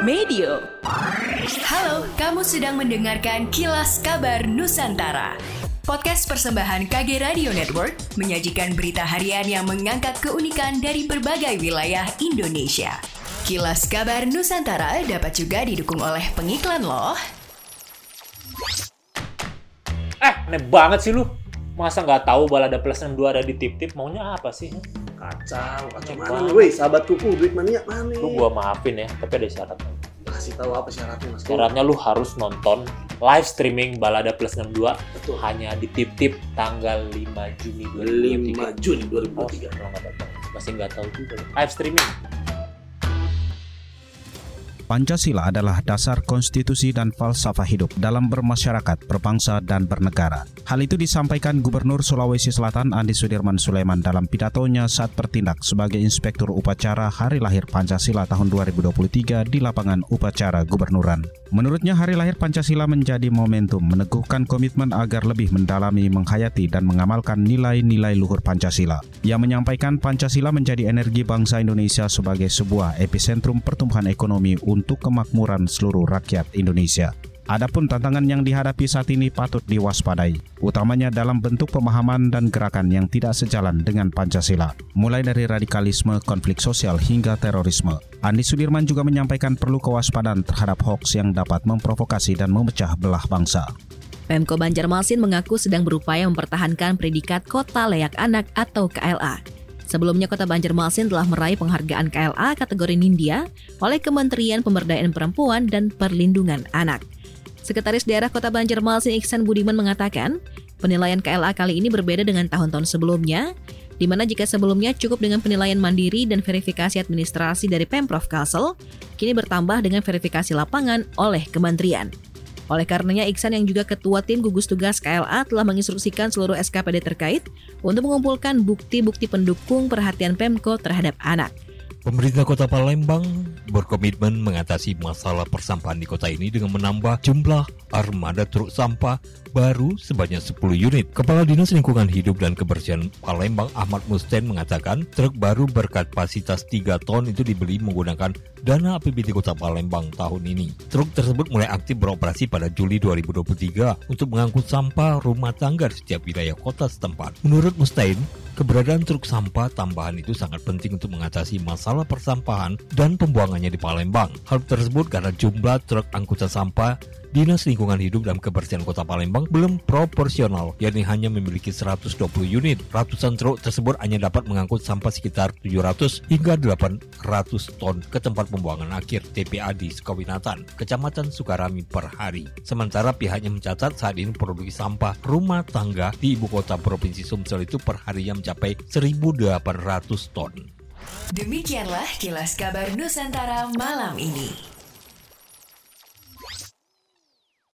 Medio. Halo, kamu sedang mendengarkan Kilas Kabar Nusantara. Podcast persembahan KG Radio Network menyajikan berita harian yang mengangkat keunikan dari berbagai wilayah Indonesia. Kilas Kabar Nusantara dapat juga didukung oleh pengiklan loh. Eh, aneh banget sih lu. Masa nggak tahu balada plus 62 ada di tip-tip? Maunya apa sih? Kacau, kacau mana lu, weh? Sahabat kuku, duit mania mana? Lu gua maafin ya, tapi ada syaratnya. kasih tahu apa syaratnya mas? Syaratnya lu harus nonton live streaming balada plus 62 Betul. hanya di tip-tip tanggal 5 Juni 5 2023. Juni Oh, 2023. kalau nggak tahu. Masih nggak tahu juga. Live streaming. Pancasila adalah dasar konstitusi dan falsafah hidup dalam bermasyarakat, berbangsa, dan bernegara. Hal itu disampaikan Gubernur Sulawesi Selatan Andi Sudirman Sulaiman dalam pidatonya saat bertindak sebagai Inspektur Upacara Hari Lahir Pancasila tahun 2023 di lapangan upacara gubernuran. Menurutnya Hari Lahir Pancasila menjadi momentum meneguhkan komitmen agar lebih mendalami, menghayati, dan mengamalkan nilai-nilai luhur Pancasila. Ia menyampaikan Pancasila menjadi energi bangsa Indonesia sebagai sebuah epicentrum pertumbuhan ekonomi untuk kemakmuran seluruh rakyat Indonesia. Adapun tantangan yang dihadapi saat ini patut diwaspadai, utamanya dalam bentuk pemahaman dan gerakan yang tidak sejalan dengan Pancasila, mulai dari radikalisme, konflik sosial hingga terorisme. Andi Sudirman juga menyampaikan perlu kewaspadaan terhadap hoax yang dapat memprovokasi dan memecah belah bangsa. Pemko Banjarmasin mengaku sedang berupaya mempertahankan predikat Kota Layak Anak atau KLA. Sebelumnya Kota Banjarmasin telah meraih penghargaan KLA kategori Nindya oleh Kementerian Pemberdayaan Perempuan dan Perlindungan Anak. Sekretaris Daerah Kota Banjarmasin Iksan Budiman mengatakan, penilaian KLA kali ini berbeda dengan tahun-tahun sebelumnya, di mana jika sebelumnya cukup dengan penilaian mandiri dan verifikasi administrasi dari Pemprov Kalsel, kini bertambah dengan verifikasi lapangan oleh kementerian. Oleh karenanya, Iksan yang juga ketua tim gugus tugas KLA telah menginstruksikan seluruh SKPD terkait untuk mengumpulkan bukti-bukti pendukung perhatian Pemko terhadap anak. Pemerintah Kota Palembang berkomitmen mengatasi masalah persampahan di kota ini dengan menambah jumlah armada truk sampah baru sebanyak 10 unit. Kepala Dinas Lingkungan Hidup dan Kebersihan Palembang Ahmad Musten mengatakan truk baru berkapasitas 3 ton itu dibeli menggunakan dana APBD Kota Palembang tahun ini. Truk tersebut mulai aktif beroperasi pada Juli 2023 untuk mengangkut sampah rumah tangga di setiap wilayah kota setempat. Menurut Mustain, Keberadaan truk sampah tambahan itu sangat penting untuk mengatasi masalah persampahan dan pembuangannya di Palembang. Hal tersebut karena jumlah truk angkutan sampah Dinas Lingkungan Hidup dan Kebersihan Kota Palembang belum proporsional, yakni hanya memiliki 120 unit. Ratusan truk tersebut hanya dapat mengangkut sampah sekitar 700 hingga 800 ton ke tempat pembuangan akhir TPA di Sukawinatan, Kecamatan Sukarami per hari. Sementara pihaknya mencatat saat ini produksi sampah rumah tangga di ibu kota Provinsi Sumsel itu per harinya mencapai 1.800 ton. Demikianlah kilas kabar Nusantara malam ini.